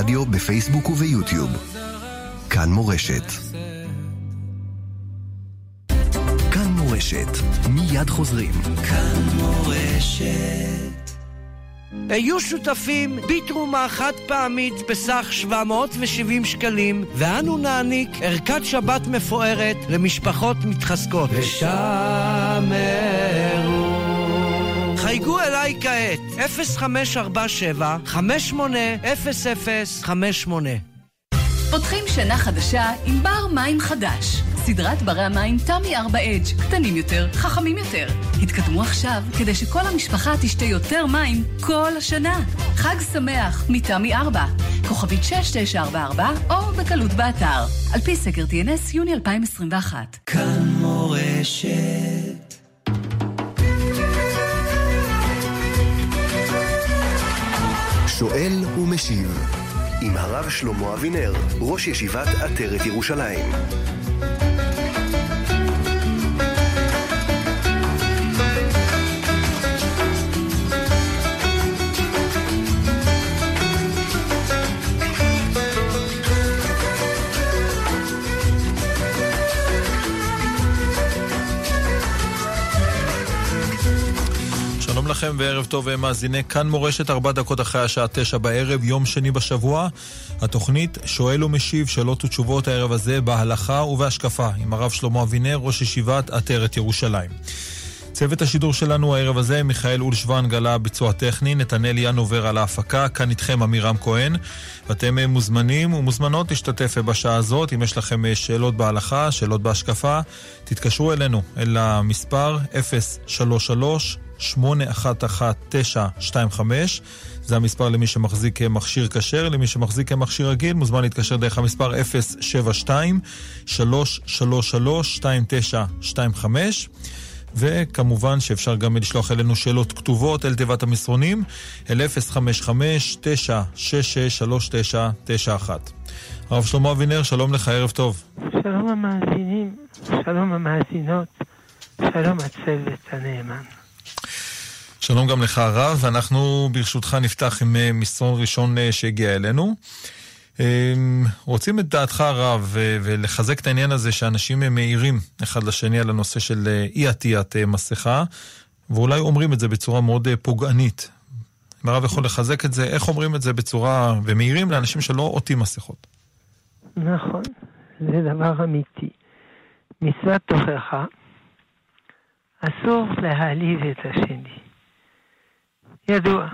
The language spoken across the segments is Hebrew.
רדיו בפייסבוק וביוטיוב. כאן מורשת. כאן מורשת, מיד חוזרים. כאן מורשת. היו שותפים בתרומה חד פעמית בסך 770 שקלים, ואנו נעניק ערכת שבת מפוארת למשפחות מתחזקות. ושמרו. חייגו אליי כעת, 0547 580058 פותחים שנה חדשה עם בר מים חדש. סדרת ברי המים תמי 4 אדג', קטנים יותר, חכמים יותר. התקדמו עכשיו כדי שכל המשפחה תשתה יותר מים כל השנה. חג שמח מתמי 4, כוכבית 6944 או בקלות באתר. על פי סקר TNS יוני 2021. כאן מורשת שואל ומשיב עם הרב שלמה אבינר, ראש ישיבת עטרת ירושלים. לכם וערב טוב מאזיני כאן מורשת ארבע דקות אחרי השעה תשע בערב, יום שני בשבוע. התוכנית שואל ומשיב שאלות ותשובות הערב הזה בהלכה ובהשקפה עם הרב שלמה אבינר, ראש ישיבת עטרת ירושלים. צוות השידור שלנו הערב הזה, מיכאל אולשוונג על הביצוע הטכני, נתנאל ינובר על ההפקה, כאן איתכם עמירם כהן. ואתם מוזמנים ומוזמנות להשתתף בשעה הזאת. אם יש לכם שאלות בהלכה, שאלות בהשקפה, תתקשרו אלינו, אל המספר 033 811 זה המספר למי שמחזיק מכשיר כשר, למי שמחזיק מכשיר רגיל מוזמן להתקשר דרך המספר 072-333-2925 וכמובן שאפשר גם לשלוח אלינו שאלות כתובות אל תיבת המסרונים אל 055-966-3991 הרב שלמה אבינר, שלום לך, ערב טוב. שלום המאזינים, שלום המאזינות, שלום הצוות הנאמן. שלום גם לך הרב, ואנחנו ברשותך נפתח עם מסרון ראשון שהגיע אלינו. רוצים את דעתך הרב ולחזק את העניין הזה שאנשים מעירים אחד לשני על הנושא של אי עטיית מסכה, ואולי אומרים את זה בצורה מאוד פוגענית. אם הרב יכול לחזק את זה, איך אומרים את זה בצורה, ומעירים לאנשים שלא עוטים מסכות. נכון, זה דבר אמיתי. מצוות תוכחה, אסור להעליב את השני. ידוע,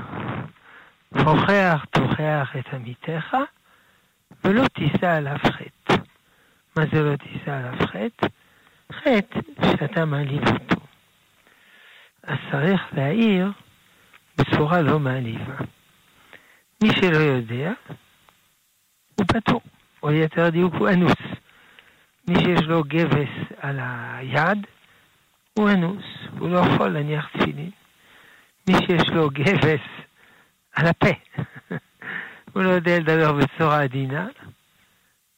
תוכח תוכח את עמיתך, ולא תישא עליו חטא. מה זה לא תישא עליו חטא? חטא שאתה מעליב אותו. אז צריך להעיר בצורה לא מעליבה. מי שלא יודע, הוא פטור, או יותר דיוק הוא אנוס. מי שיש לו גבס על היד, הוא אנוס, הוא לא יכול להניח תפילין. מי שיש לו גבס על הפה, הוא לא יודע לדבר בצורה עדינה,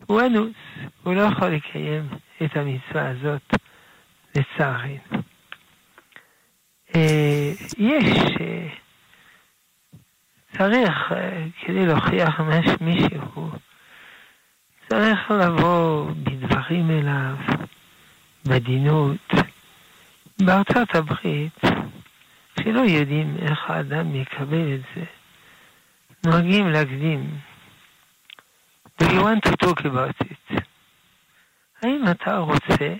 הוא אנוס, הוא לא יכול לקיים את המצווה הזאת, לצערנו. יש, צריך, כדי להוכיח מישהו, צריך לבוא בדברים אליו, בעדינות. בארצות הברית, שלא יודעים איך האדם יקבל את זה, נוהגים להקדים. Do you want to talk about it? האם אתה רוצה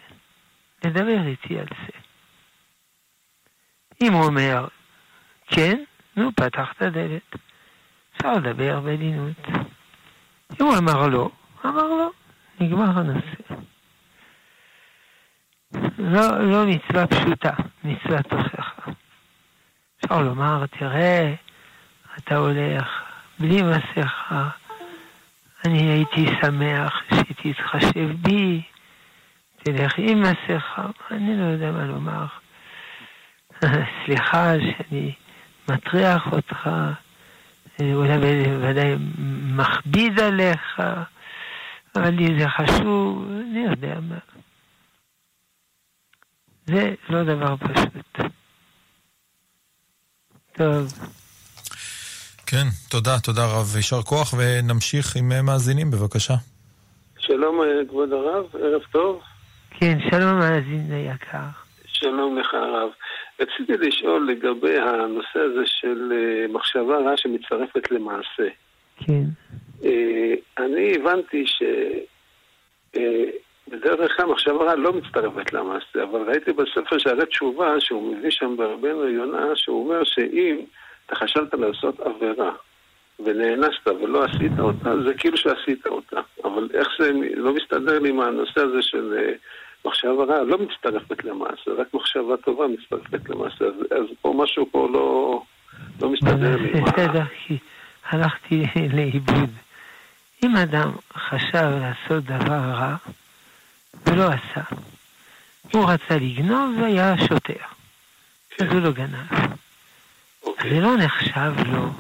לדבר איתי על זה? אם הוא אומר כן, נו, פתח את הדלת. אפשר לדבר בעדינות. אם הוא אמר לא, אמר לא, נגמר הנושא. לא, לא מצווה פשוטה, מצווה תוכחה. אפשר לומר, תראה, אתה הולך בלי מסכה, אני הייתי שמח שתתחשב בי, תלך עם מסכה, אני לא יודע מה לומר. סליחה שאני מטריח אותך, אולי בוודאי מכביד עליך, אבל לי זה חשוב, אני יודע מה. זה לא דבר פשוט. טוב. כן, תודה, תודה רב. יישר כוח, ונמשיך עם מאזינים, בבקשה. שלום, אה, כבוד הרב, ערב טוב. כן, שלום מאזין היקר. שלום לך הרב. רציתי לשאול לגבי הנושא הזה של אה, מחשבה רעה שמצטרפת למעשה. כן. אה, אני הבנתי ש... בדרך כלל מחשבה רעה לא מצטרפת למעשה, אבל ראיתי בספר שערי תשובה, שהוא מביא שם ברבנו יונה, שהוא אומר שאם אתה חשבת לעשות עבירה ונאנסת ולא עשית אותה, זה כאילו שעשית אותה. אבל איך זה לא מסתדר לי עם הנושא הזה של אה, מחשבה רעה, לא מצטרפת למעשה, רק מחשבה טובה מצטרפת למעשה. אז, אז פה משהו פה לא, לא מסתדר לי. בסדר, כי הלכתי לאיבוד. אם אדם חשב לעשות דבר רע ולא עשה, הוא רצה לגנוב והיה שוטר, אז הוא לא גנב. אוקיי, זה לא נחשב לו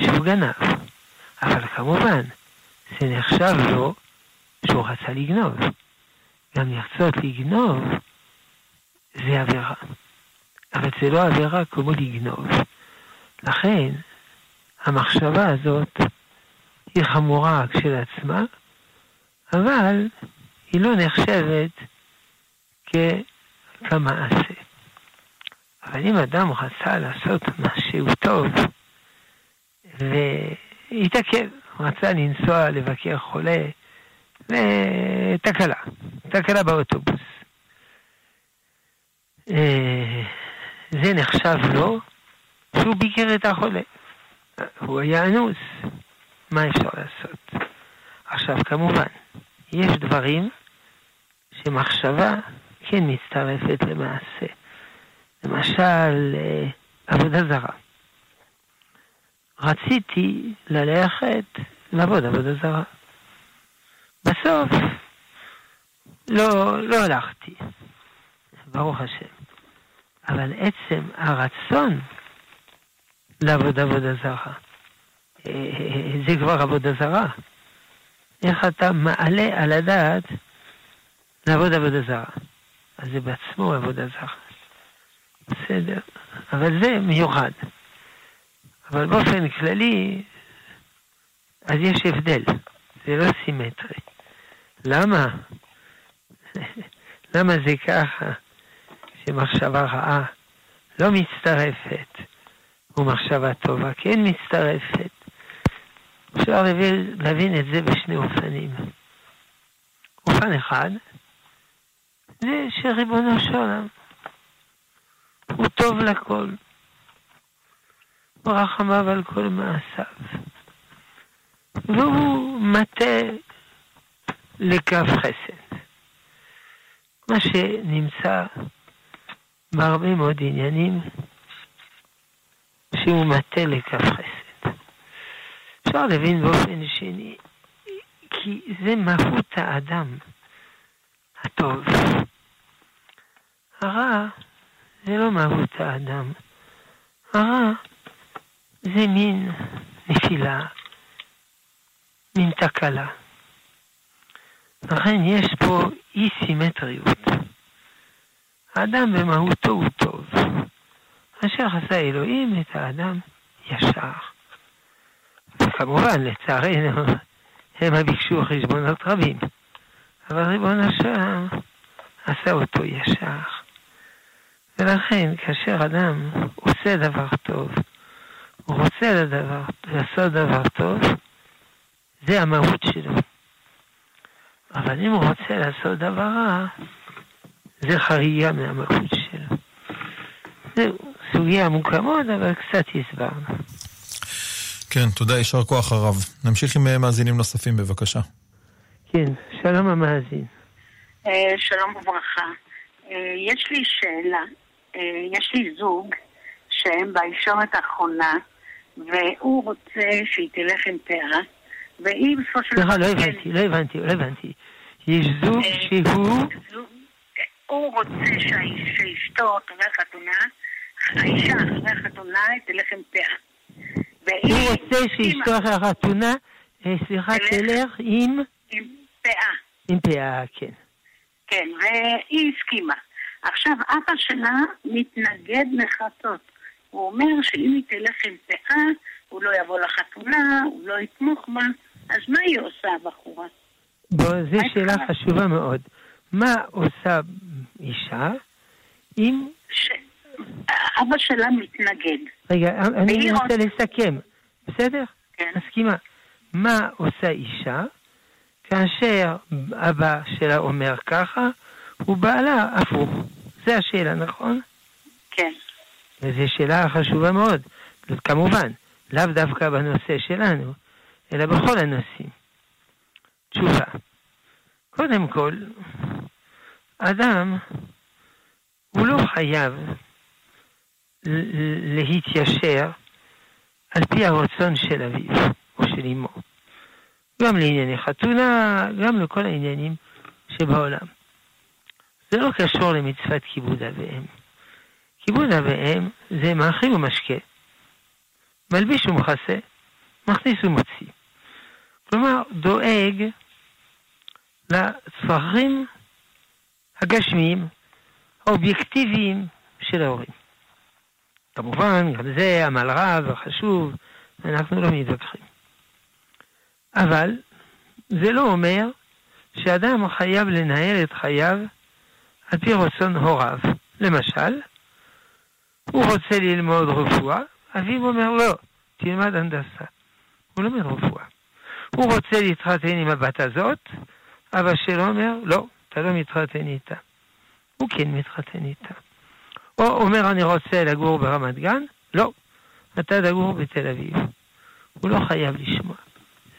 שהוא גנב. אבל כמובן, זה נחשב לו שהוא רצה לגנוב. גם לרצות לגנוב זה עבירה. אבל זה לא עבירה כמו לגנוב. לכן, המחשבה הזאת היא חמורה כשלעצמה, אבל היא לא נחשבת כמעשה. אבל אם אדם רצה לעשות משהו טוב, והתעכב, רצה לנסוע לבקר חולה, ותקלה, תקלה באוטובוס. אה, זה נחשב לו שהוא ביקר את החולה. הוא היה אנוס, מה אפשר לעשות? עכשיו, כמובן, יש דברים שמחשבה כן מצטרפת למעשה. למשל, אה, עבודה זרה. רציתי ללכת לעבוד עבודה זרה. בסוף לא, לא הלכתי, ברוך השם. אבל עצם הרצון לעבוד עבודה זרה, אה, זה כבר עבודה זרה. איך אתה מעלה על הדעת לעבוד עבודה זרה? אז זה בעצמו עבודה זרה. בסדר, אבל זה מיוחד. אבל באופן כללי, אז יש הבדל, זה לא סימטרי. למה? למה זה ככה שמחשבה רעה לא מצטרפת ומחשבה טובה כן מצטרפת? אפשר להבין, את זה בשני אופנים. אופן אחד, זה שריבונו של עולם הוא טוב לכל. ורחמיו על כל מעשיו. והוא מטה לכף חסד. מה שנמצא בהרבה מאוד עניינים, שהוא מטה לכף חסד. אפשר להבין באופן שני, כי זה מהות האדם הטוב. הרע זה לא מהות האדם. הרע זה מין נפילה, מין תקלה. לכן יש פה אי סימטריות. האדם במהותו הוא טוב. אשר עשה אלוהים את האדם ישר. וכמובן, לצערנו, הם ביקשו חשבונות רבים. אבל ריבון השם עשה אותו ישר. ולכן, כאשר אדם עושה דבר טוב, הוא רוצה לדבר, לעשות דבר טוב, זה המהות שלו. אבל אם הוא רוצה לעשות דבר רע, זה חריגה מהמהות שלו. זו סוגיה עמוקה מאוד, אבל קצת הסברנו. כן, תודה, יישר כוח הרב. נמשיך עם אה, מאזינים נוספים, בבקשה. כן, שלום המאזין. אה, שלום וברכה. אה, יש לי שאלה. אה, יש לי זוג שהם בישורת האחרונה, והוא רוצה שהיא תלך עם פאה, והיא בסופו של לא כן, הבנתי, לא הבנתי, לא הבנתי. יש זוג אה, שהוא... הוא רוצה שאשתו אחרי החתונה, האישה אחרי החתונה תלך עם פאה. הוא רוצה שאשתו אחרי החתונה, אה, סליחה, תלך. תלך עם... עם פאה. עם פאה, כן. כן, והיא הסכימה. עכשיו, אבא שלה מתנגד נחרצות. הוא אומר שאם היא תלך עם פאה, הוא לא יבוא לחתונה, הוא לא יתמוך בה, אז מה היא עושה הבחורה? בוא, זו שאלה קרה? חשובה מאוד. מה עושה אישה אם... ש... אבא שלה מתנגד, רגע, אני רוצה רוצה- לסכם, בסדר? כן? מסכימה. מה עושה אישה כאשר אבא שלה אומר ככה, ובעלה הפוך? זה השאלה, נכון? כן. וזו שאלה חשובה מאוד. כמובן, לאו דווקא בנושא שלנו, אלא בכל הנושאים. תשובה. קודם כל, אדם הוא לא חייב להתיישר על פי הרצון של אביו או של אמו. גם לענייני חתונה, גם לכל העניינים שבעולם. זה לא קשור למצוות כיבוד אב ואם. כיבוד אב ואם זה מאכיל ומשקה, מלביש ומכסה, מכניס ומוציא. כלומר, דואג לצרכים הגשמיים, האובייקטיביים של ההורים. כמובן, גם זה עמל רב וחשוב, אנחנו לא מתווכחים. אבל זה לא אומר שאדם חייב לנהל את חייו על פי רצון הוריו. למשל, הוא רוצה ללמוד רפואה, אביו אומר לא, תלמד הנדסה. הוא לומד רפואה. הוא רוצה להתחתן עם הבת הזאת, אבא שלו אומר לא, אתה לא מתחתן איתה. הוא כן מתחתן איתה. או אומר אני רוצה לגור ברמת גן, לא, אתה תגור בתל אביב. הוא לא חייב לשמוע.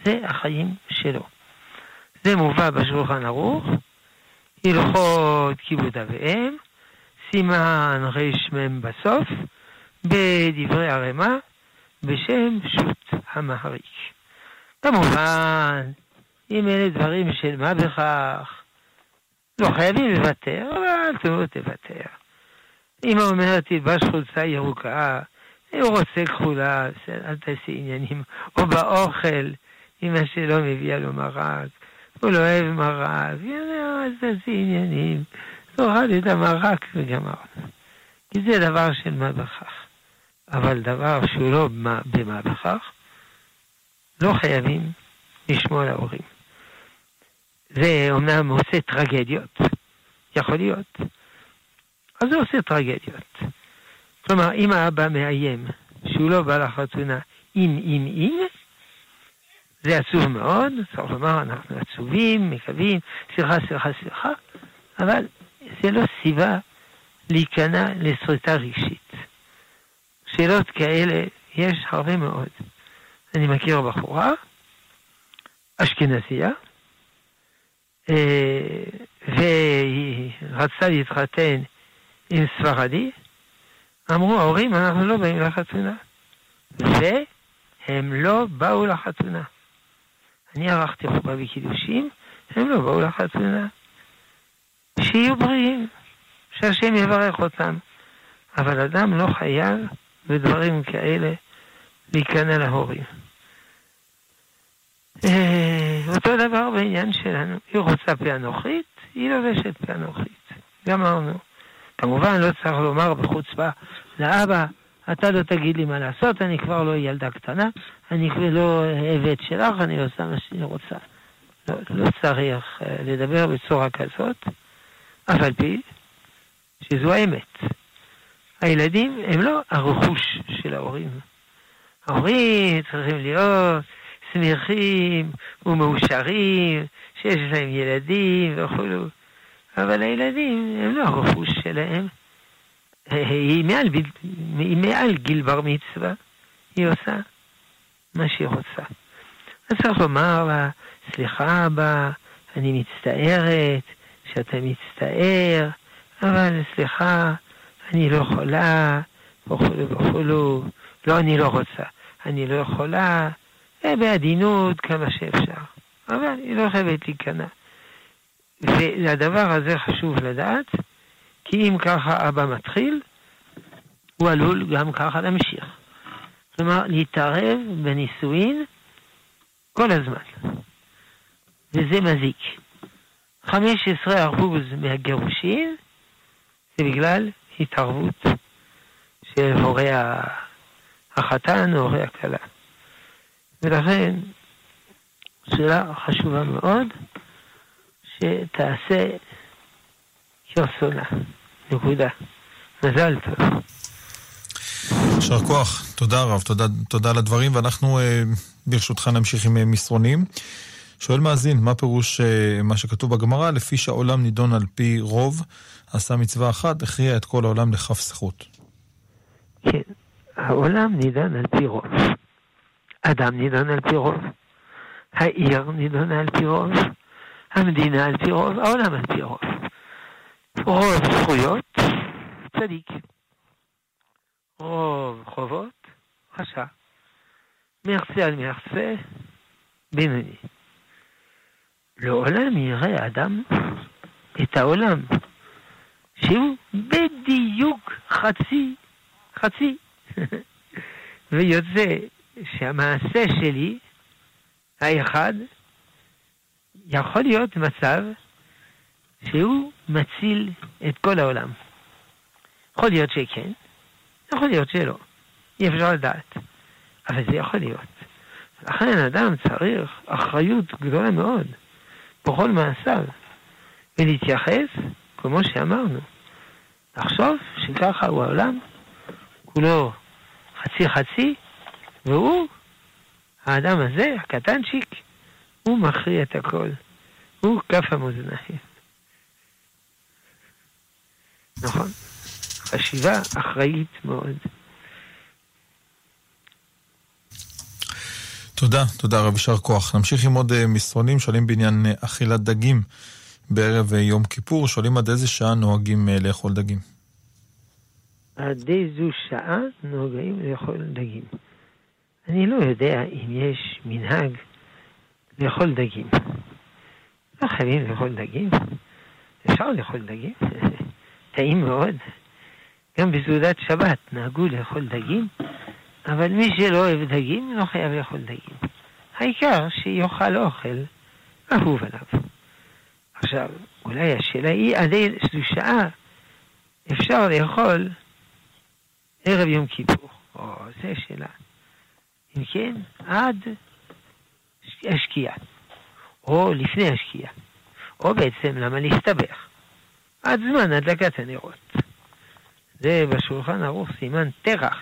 זה החיים שלו. זה מובא בשולחן ערוך, הלכות כיבוד אב ואם, סימן רמ בסוף, בדברי הרמ"א, בשם שו"ת המהריק. כמובן, אם אלה דברים של מה בכך, לא חייבים לוותר, אבל טוב, תוותר. אמא אומרת, תלבש חולצה ירוקה, הוא רוצה כחולה, אל תעשי עניינים. או באוכל, אמא שלו מביאה לו מרק, הוא לא אוהב מרק, תעשי עניינים. תאכל את המרק וגמרנו. כי זה דבר של מה בכך. אבל דבר שהוא לא מה- במה בכך, לא חייבים לשמוע להורים. זה אומנם עושה טרגדיות, יכול להיות, אז זה עושה טרגדיות. כלומר, אם האבא מאיים שהוא לא בא לחתונה אם, אם, אם, זה עצוב מאוד, צריך לומר, אנחנו עצובים, מקווים, סליחה, סליחה, סליחה, אבל זה לא סיבה להיכנע לסריטה רגשית. שאלות כאלה יש הרבה מאוד. אני מכיר בחורה, אשכנזייה, אה, והיא רצתה להתחתן עם ספרדי, אמרו ההורים, אנחנו לא באים לחתונה. והם לא באו לחתונה. אני ערכתי חופה בקידושים, הם לא באו לחתונה. שיהיו בריאים, שהשם יברך אותם. אבל אדם לא חייב בדברים כאלה להיכנע להורים. אה, אותו דבר בעניין שלנו, היא רוצה פענוחית, היא לובשת פענוחית. גמרנו. כמובן לא צריך לומר בחוצפה לאבא, אתה לא תגיד לי מה לעשות, אני כבר לא ילדה קטנה, אני לא עבד שלך, אני עושה מה שאני רוצה. לא, לא צריך אה, לדבר בצורה כזאת, אף על פי שזו האמת. הילדים הם לא הרכוש של ההורים. ההורים צריכים להיות שמחים ומאושרים, שיש להם ילדים וכולו. אבל הילדים הם לא הרכוש שלהם. היא מעל, היא מעל גיל בר מצווה, היא עושה מה שהיא רוצה. אז צריך לומר לה, סליחה אבא, אני מצטערת שאתה מצטער, אבל סליחה, אני לא יכולה, וכולו וכולו. לא, אני לא רוצה, אני לא יכולה, אה, בעדינות כמה שאפשר. אבל היא לא חייבת להיכנע. ולדבר הזה חשוב לדעת, כי אם ככה אבא מתחיל, הוא עלול גם ככה להמשיך. כלומר, להתערב בנישואין כל הזמן. וזה מזיק. 15% מהגירושים זה בגלל התערבות של הורי החתן או הורי הכלה. ולכן, שאלה חשובה מאוד, שתעשה כרצונה. נקודה. מזל טוב. יישר כוח, תודה רב, תודה, תודה על הדברים, ואנחנו אה, ברשותך נמשיך עם אה, מסרונים. שואל מאזין, מה פירוש אה, מה שכתוב בגמרא, לפי שהעולם נידון על פי רוב, עשה מצווה אחת, הכריע את כל העולם לכף זכות. כן, העולם נידון על פי רוב. אדם נידון על פי רוב. העיר נידונה על פי רוב. המדינה על פי רוב. העולם על פי רוב. רוב זכויות, צדיק. רוב חובות, רשע. מרצה על מרצה, בינוני. לעולם יראה אדם את העולם, שהוא בדיוק חצי, חצי, ויוצא שהמעשה שלי, האחד, יכול להיות מצב שהוא מציל את כל העולם. יכול להיות שכן, יכול להיות שלא. אי אפשר לדעת. אבל זה יכול להיות. לכן אדם צריך אחריות גדולה מאוד בכל מעשיו, ולהתייחס כמו שאמרנו. לחשוב שככה הוא העולם, כולו חצי חצי, והוא, האדם הזה, הקטנצ'יק, הוא מכריע את הכל. הוא כף המאזניים. נכון. חשיבה אחראית מאוד. תודה, תודה רב, יישר כוח. נמשיך עם עוד אה, מסרונים, שואלים בעניין אה, אכילת דגים בערב אה, יום כיפור, שואלים עד איזה שעה נוהגים לאכול דגים. עד איזו שעה נוהגים לאכול דגים. אני לא יודע אם יש מנהג לאכול דגים. לא חייבים לאכול דגים. אפשר לאכול דגים. טעים מאוד. גם בסעודת שבת נהגו לאכול דגים, אבל מי שלא אוהב דגים לא חייב לאכול דגים. העיקר שיאכל אוכל אהוב עליו. עכשיו, אולי השאלה היא עד איזו שעה אפשר לאכול ערב יום כיפור. או, זו שאלה. אם כן, עד השקיעה, או לפני השקיעה, או בעצם למה להסתבך? עד זמן הדלקת הנרות. זה בשולחן ערוך סימן תרח,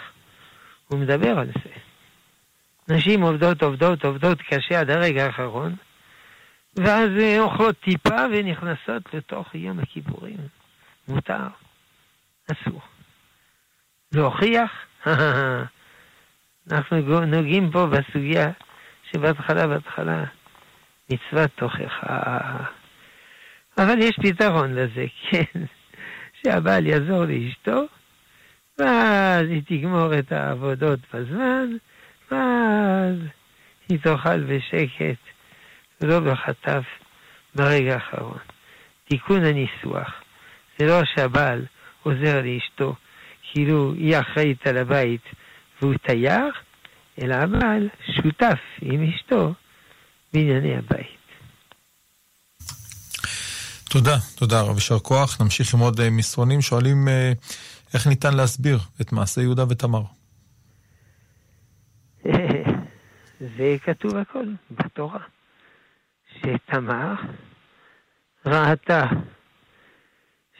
הוא מדבר על זה. נשים עובדות, עובדות, עובדות קשה עד הרגע האחרון, ואז אוכלות טיפה ונכנסות לתוך יום הכיפורים. מותר, אסור. להוכיח, אנחנו נוגעים פה בסוגיה שבהתחלה, בהתחלה, מצוות תוכחה. אבל יש פתרון לזה, כן. שהבעל יעזור לאשתו, ואז היא תגמור את העבודות בזמן, ואז היא תאכל בשקט, ולא בחטף ברגע האחרון. תיקון הניסוח, זה לא שהבעל עוזר לאשתו, כאילו היא אחראית על הבית והוא תייר, אלא הבעל שותף עם אשתו בענייני הבית. תודה, תודה רב, יישר כוח. נמשיך עם עוד אה, מסרונים. שואלים אה, איך ניתן להסביר את מעשה יהודה ותמר. זה כתוב הכל בתורה. שתמר ראתה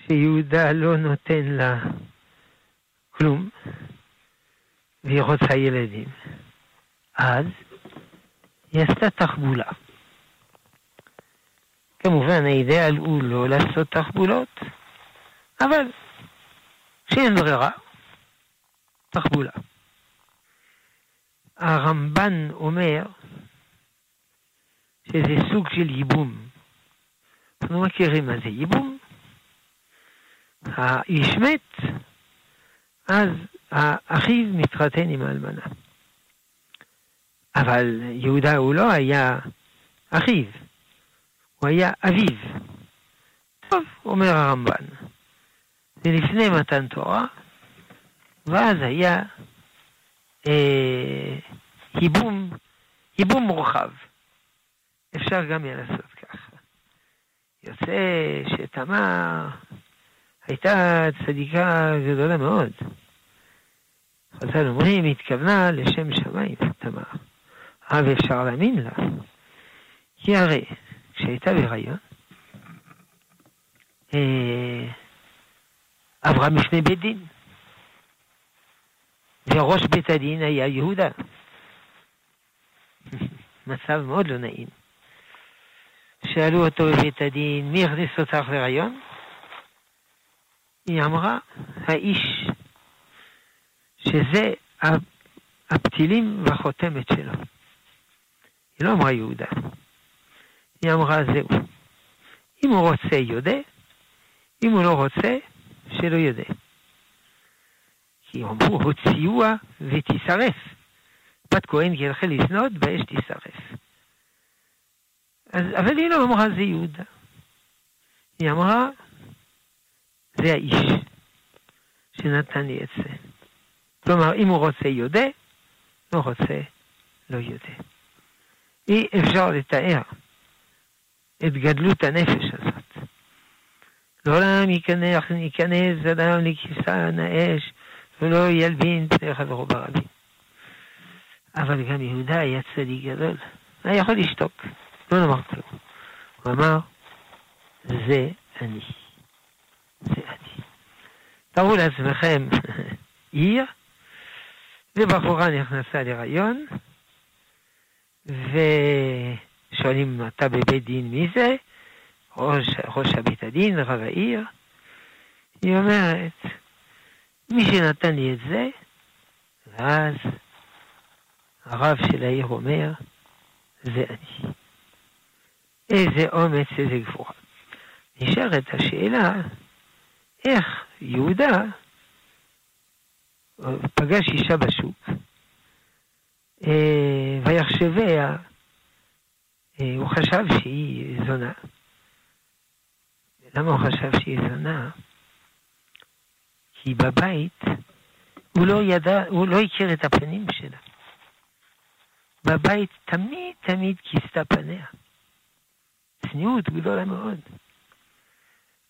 שיהודה לא נותן לה כלום, והיא רוצה ילדים. אז היא עשתה תחבולה. כמובן, האידאל הוא לא לעשות תחבולות, אבל כשאין ברירה, תחבולה. הרמב"ן אומר שזה סוג של ייבום. אנחנו מכירים מה זה ייבום. האיש מת, אז האחיו מתחתן עם האלמנה. אבל יהודה הוא לא היה אחיו, הוא היה אביו. טוב, אומר הרמב"ן, זה לפני מתן תורה, ואז היה אה, היבום, מורחב. אפשר גם היה לעשות ככה. יוצא שתמר הייתה צדיקה גדולה מאוד. חז"ל אומרים, התכוונה לשם שמיים, תמר. אבל אפשר להאמין לה. כי הרי כשהייתה בהיריון, עברה מפני בית דין. וראש בית הדין היה יהודה. מצב מאוד לא נעים. שאלו אותו בבית הדין, מי הכניס אותך להיריון? היא אמרה, האיש, שזה הפתילים והחותמת שלו. היא לא אמרה יהודה. היא אמרה, זהו. אם הוא רוצה, יודע, אם הוא לא רוצה, שלא יודע. כי אמרו, הוציאוה ותישרף. בת כהן ילכה לזנות, באש תישרף. אז, אבל היא לא אמרה זה יהודה. היא אמרה, זה האיש שנתן לי את זה. כלומר, אם הוא רוצה יודע, לא רוצה לא יודע. אי אפשר לתאר את גדלות הנפש הזאת. לעולם ייכנס, ייכנס אדם לכיסה האש ולא ילבין פני חברו ברבים. אבל גם יהודה היה צדיק גדול, היה יכול לשתוק, לא לומר כלום. הוא אמר, זה אני. זה אני. תארו לעצמכם עיר, ובחורה נכנסה להיריון, ושואלים אתה בבית דין מי זה? ראש, ראש הבית הדין, רב העיר. היא אומרת, מי שנתן לי את זה, ואז הרב של העיר אומר, זה אני. איזה אומץ, איזה גבורה. נשארת השאלה, איך יהודה פגש אישה בשוק, אה, ויחשביה, הוא חשב שהיא זונה. למה הוא חשב שהיא זונה? כי בבית הוא לא ידע, הוא לא הכיר את הפנים שלה. בבית תמיד תמיד כיסתה פניה. צניעות גדולה מאוד.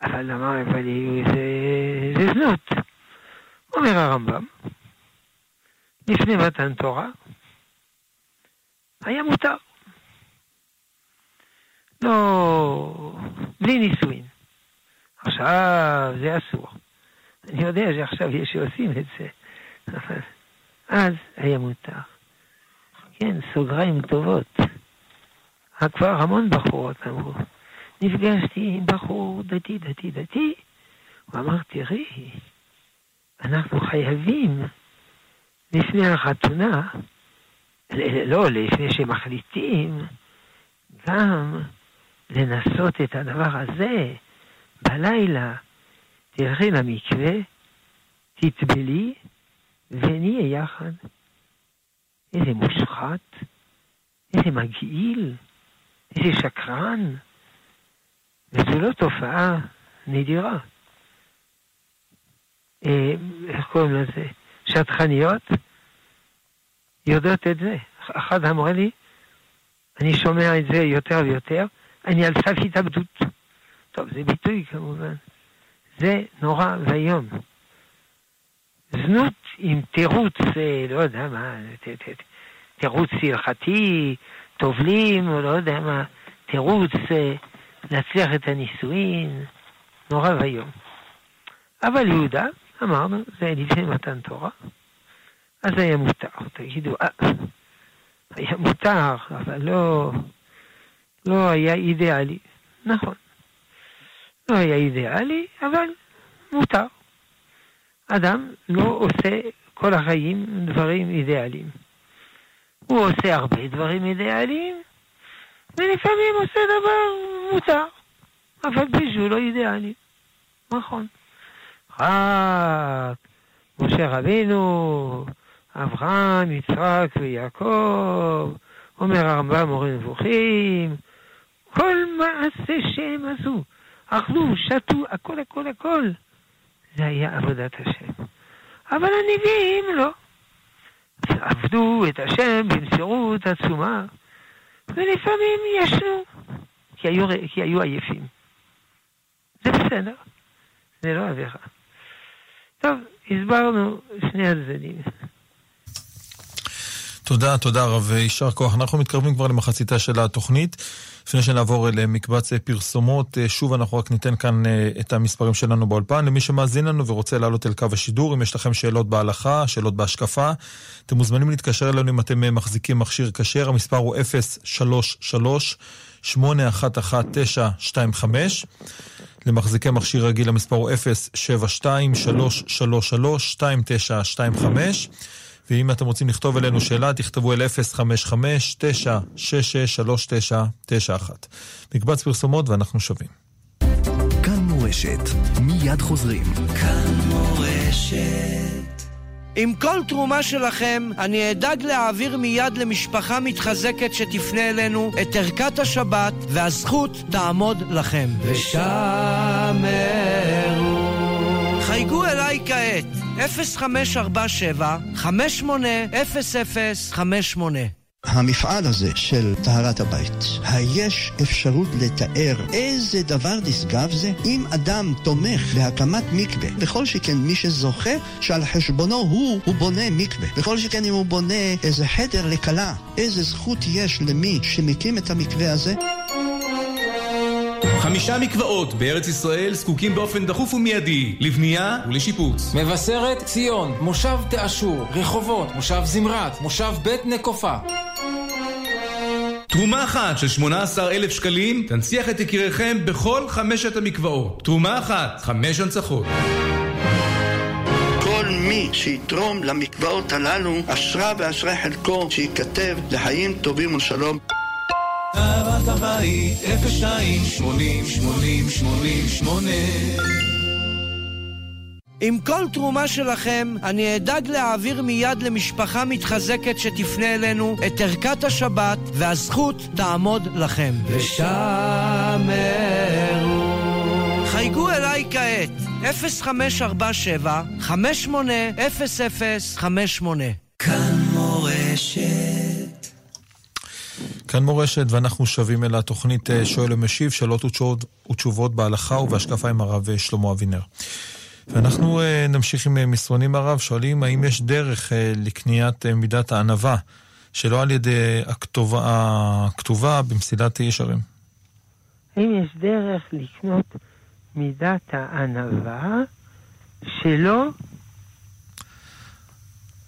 אבל אמר, אבל זה, זה זנות. אומר הרמב"ם, לפני מתן תורה, היה מותר. לא, בלי נישואין. עכשיו זה אסור. אני יודע שעכשיו יש שעושים את זה, אבל אז היה מותר. כן, סוגריים טובות. כבר המון בחורות אמרו. נפגשתי עם בחור דתי, דתי, דתי, הוא אמר, תראי, אנחנו חייבים לפני החתונה, לא, לפני שמחליטים, גם לנסות את הדבר הזה בלילה. תלכי למקווה, תטבלי, ונהיה יחד. איזה מושחת, איזה מגעיל, איזה שקרן. וזו לא תופעה נדירה. אה, איך קוראים לזה? שטחניות יודעות את זה. אחד אמר לי, אני שומע את זה יותר ויותר, אני על סף התאבדות. טוב, זה ביטוי כמובן. זה נורא ואיום. זנות עם תירוץ, אה, לא יודע מה, תירוץ הלכתי, טובלים, או לא יודע מה, תירוץ אה, להצליח את הנישואין, נורא ואיום. אבל יהודה, אמרנו, זה לפני מתן תורה, אז היה מותר. תגידו, אה, היה מותר, אבל לא, לא היה אידיאלי. נכון. לא היה אידיאלי, אבל מותר. אדם לא עושה כל החיים דברים אידיאליים. הוא עושה הרבה דברים אידיאליים, ולפעמים עושה דבר מותר, אבל בשביל לא אידיאלי. נכון. רק משה רבינו, אברהם, יצחק ויעקב, אומר הרמב"ם מורה נבוכים, כל מעשה שהם עשו, אכלו, שתו, הכל, הכל, הכל, זה היה עבודת השם. אבל הנביאים לא. עבדו את השם במסירות עצומה, ולפעמים ישנו, כי היו, כי היו עייפים. זה בסדר, זה לא עבירה. טוב, הסברנו שני הצדדים. תודה, תודה רב, יישר כוח. אנחנו מתקרבים כבר למחציתה של התוכנית. לפני שנעבור למקבץ פרסומות, אה, שוב אנחנו רק ניתן כאן אה, את המספרים שלנו באולפן. למי שמאזין לנו ורוצה לעלות אל קו השידור, אם יש לכם שאלות בהלכה, שאלות בהשקפה, אתם מוזמנים להתקשר אלינו אם אתם אה, מחזיקים מכשיר כשר, המספר הוא 033-811-925. למחזיקי מכשיר רגיל המספר הוא 072-333-2925. ואם אתם רוצים לכתוב אלינו שאלה, תכתבו אל 055-966-3991. מקבץ פרסומות ואנחנו שווים. כאן מורשת, מיד חוזרים. כאן מורשת. עם כל תרומה שלכם, אני אדאג להעביר מיד למשפחה מתחזקת שתפנה אלינו את ערכת השבת, והזכות תעמוד לכם. ושמרו. חייגו אליי כעת, 0547 580058 המפעל הזה של טהרת הבית, היש אפשרות לתאר איזה דבר נשגב זה אם אדם תומך בהקמת מקווה, בכל שכן מי שזוכה שעל חשבונו הוא, הוא בונה מקווה, בכל שכן אם הוא בונה איזה חדר לכלה, איזה זכות יש למי שמקים את המקווה הזה חמישה מקוואות בארץ ישראל זקוקים באופן דחוף ומיידי לבנייה ולשיפוץ. מבשרת ציון, מושב תאשור, רחובות, מושב זמרת, מושב בית נקופה. תרומה אחת של 18,000 שקלים תנציח את יקיריכם בכל חמשת המקוואות. תרומה אחת, חמש הנצחות. כל מי שיתרום למקוואות הללו, אשרה ואשרי חלקו, שייכתב לחיים טובים ולשלום. אהבת הבית, 02 80 80 80 8 עם כל תרומה שלכם, אני אדאג להעביר מיד למשפחה מתחזקת שתפנה אלינו את ערכת השבת, והזכות תעמוד לכם. ושמרו. חייגו אליי כעת, 0547 580058 כאן כאן מורשת, ואנחנו שבים אל התוכנית אה, שואל ומשיב, שאלות ותשובות בהלכה ובהשקפה עם הרב אה, שלמה אבינר. ואנחנו אה, נמשיך עם מסרונים הרב, שואלים האם יש דרך לקניית מידת הענווה, שלא על ידי הכתובה, הכתובה במסילת ישרים. האם יש דרך לקנות מידת הענווה שלא...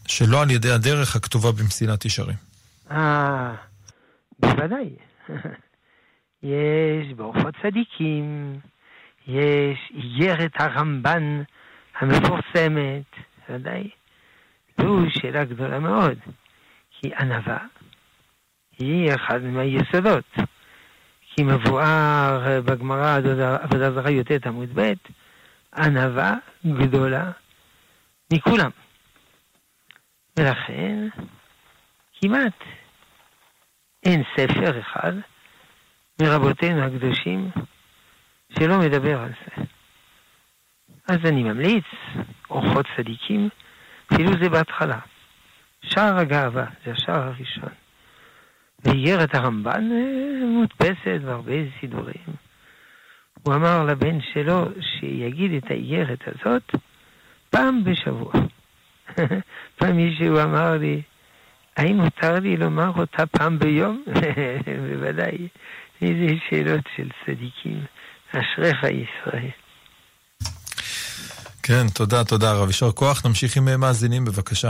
שלא על ידי הדרך הכתובה במסילת ישרים. אה... בוודאי. יש באורחות צדיקים, יש איגרת הרמב"ן המפורסמת, ודאי. זו שאלה גדולה מאוד, כי ענווה היא אחד מהיסודות. כי מבואר בגמרא עבודה זרה י"ט עמוד ב', ענווה גדולה מכולם. ולכן כמעט אין ספר אחד מרבותינו הקדושים שלא מדבר על זה. אז אני ממליץ, אורחות צדיקים, אפילו זה בהתחלה. שער הגאווה, זה השער הראשון. ואיגרת הרמב"ן אה, מודפסת בהרבה סידורים. הוא אמר לבן שלו שיגיד את האיגרת הזאת פעם בשבוע. פעם מישהו אמר לי, האם מותר לי לומר אותה פעם ביום? בוודאי. איזה שאלות של צדיקים. אשריך ישראל. כן, תודה, תודה רב. יישר כוח. נמשיך עם מאזינים, בבקשה.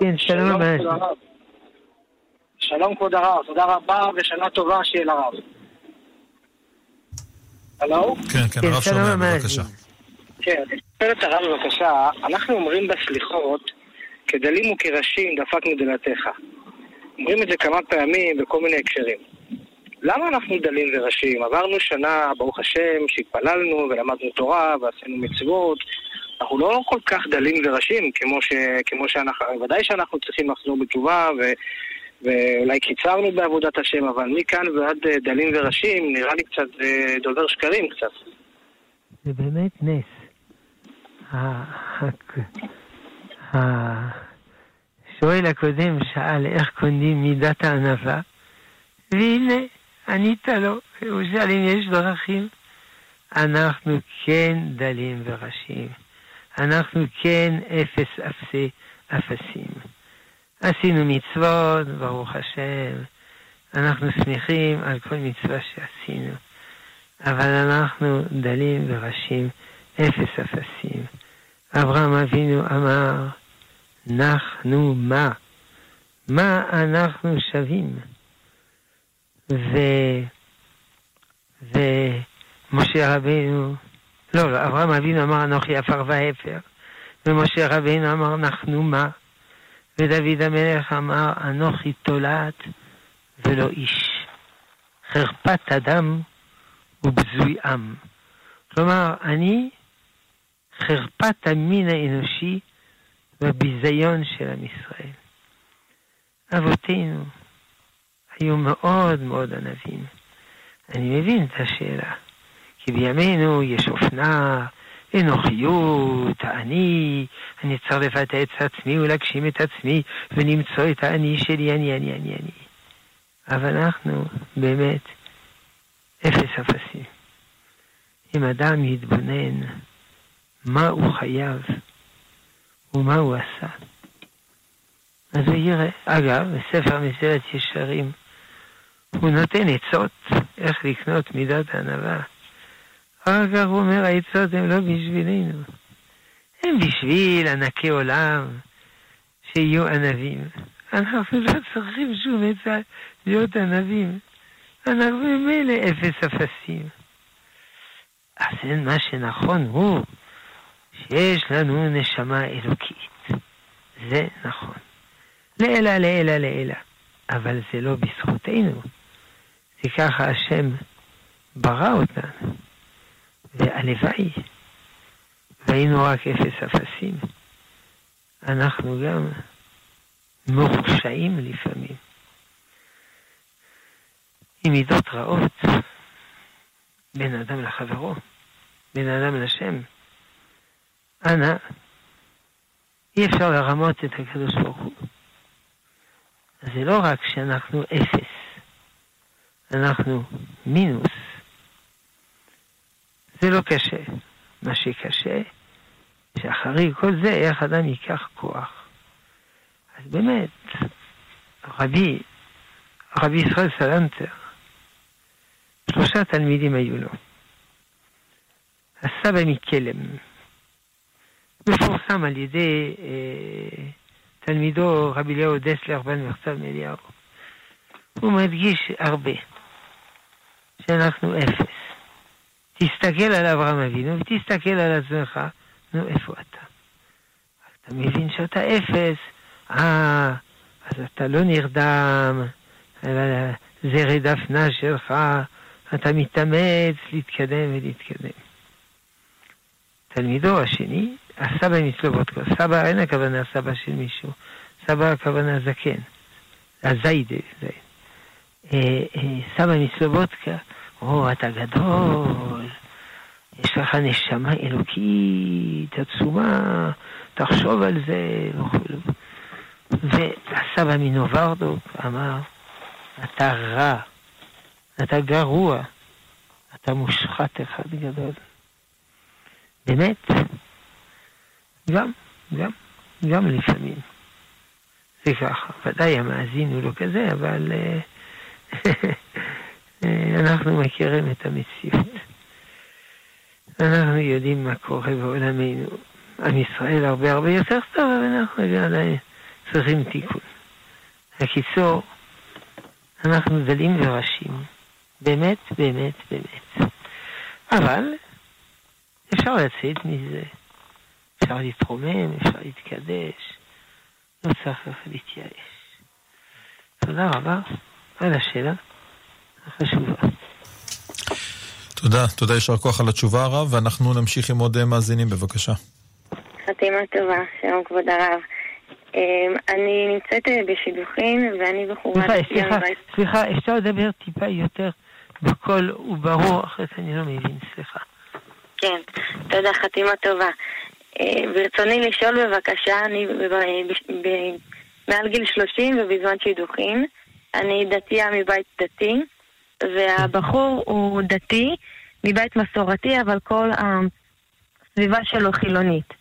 כן, שלום רב. שלום כבוד הרב, תודה רבה ושנה טובה שיהיה לרב. הלו? כן, כן, הרב שומע, בבקשה. כן, אני שואל את הרב בבקשה, אנחנו אומרים בסליחות כדלים וכראשים דפקנו דלתך. אומרים את זה כמה פעמים בכל מיני הקשרים. למה אנחנו דלים וראשים? עברנו שנה, ברוך השם, שהתפללנו ולמדנו תורה ועשינו מצוות. אנחנו לא כל כך דלים וראשים כמו, ש, כמו שאנחנו, ודאי שאנחנו צריכים לחזור בתשובה ו, ואולי קיצרנו בעבודת השם, אבל מכאן ועד אה, דלים וראשים נראה לי קצת אה, דובר שקרים קצת. זה באמת נס. השואל הקודם שאל איך קונים מידת הענווה, והנה, ענית לו, הוא שאל אם יש דרכים. אנחנו כן דלים וראשים. אנחנו כן אפס אפסי אפסים. עשינו מצוות, ברוך השם. אנחנו שמחים על כל מצווה שעשינו. אבל אנחנו דלים וראשים אפס אפסים. אברהם אבינו אמר, נחנו מה? מה אנחנו שווים? ו... ומשה רבינו, לא, לא, אברהם אבינו אמר אנוכי עפר ואפר, ומשה רבינו אמר נחנו מה? ודוד המלך אמר אנוכי תולעת ולא איש. חרפת אדם ובזוי עם. כלומר, אני חרפת המין האנושי והביזיון של עם ישראל. אבותינו היו מאוד מאוד ענבים. אני מבין את השאלה, כי בימינו יש אופנה, אנוכיות, אני, אני צריך לבטא את עצמי ולהגשים את עצמי ולמצוא את האני שלי, אני, אני, אני, אני. אבל אנחנו באמת אפס אפסים. אם אדם יתבונן מה הוא חייב ומה הוא עשה, אז הוא יראה. אגב, בספר מסילת ישרים, הוא נותן עצות איך לקנות מידת הענווה. אחר כך הוא אומר, העצות הן לא בשבילנו, הן בשביל ענקי עולם שיהיו ענבים. אנחנו לא צריכים שום עצה להיות ענבים. אנחנו ממילא אפס אפסים. אז מה שנכון הוא שיש לנו נשמה אלוקית. זה נכון. לעילה, לעילה, לעילה. אבל זה לא בזכותנו. זה ככה השם ברא אותנו. והלוואי, והיינו רק אפס אפסים. אנחנו גם מרושעים לפעמים. עם מידות רעות, בין אדם לחברו, בין אדם לשם. אנא, אי אפשר לרמות את הקדוש ברוך הוא. זה לא רק שאנחנו אפס, אנחנו מינוס. זה לא קשה. מה שקשה, שאחרי כל זה, איך אדם ייקח כוח. אז באמת, רבי, רבי ישראל סלנטר, שלושה תלמידים היו לו. הסבא מקלם, מפורסם על ידי אה, תלמידו רבי אליהו דסלר בן מחצב מאליהו. הוא מדגיש הרבה שאנחנו אפס. תסתכל על אברהם אבינו ותסתכל על עצמך, נו, איפה אתה? אתה מבין שאתה אפס, אה, אז אתה לא נרדם, אלא זה רדפנה שלך, אתה מתאמץ להתקדם ולהתקדם. תלמידו השני, הסבא מסלובודקו, סבא אין הכוונה סבא של מישהו, סבא הכוונה זקן, הזיידה, זייד. אה, אה, סבא מסלובודקה, או, אתה גדול, יש לך נשמה אלוקית עצומה, תחשוב על זה, וכו'. והסבא מנוברדוק אמר, אתה רע, אתה גרוע, אתה מושחת אחד גדול. באמת, גם, גם, גם לפעמים. זה ככה. ודאי המאזין הוא לא כזה, אבל אה, אנחנו מכירים את המציאות. אנחנו יודעים מה קורה בעולמנו. עם ישראל הרבה הרבה יותר טוב, אבל אנחנו עדיין צריכים תיקון. בקיצור, אנחנו דלים וראשים. באמת, באמת, באמת. אבל אפשר לצאת מזה, אפשר להתרומם, אפשר להתקדש, לא צריך להתייאש. תודה רבה על השאלה החשובה. תודה, תודה, יישר כוח על התשובה הרב, ואנחנו נמשיך עם עוד מאזינים, בבקשה. חתימה טובה, שלום כבוד הרב. אמ, אני נמצאת אה, בשידוכים ואני בחורה... סליחה, סליחה, סליחה, אפשר לדבר טיפה יותר בקול וברור, אחרת אני לא מבין, סליחה. כן, תודה, חתימה טובה. אה, ברצוני לשאול בבקשה, אני מעל גיל 30 ובזמן שידוכים, אני דתייה מבית דתי, והבחור הוא דתי מבית מסורתי, אבל כל הסביבה שלו חילונית.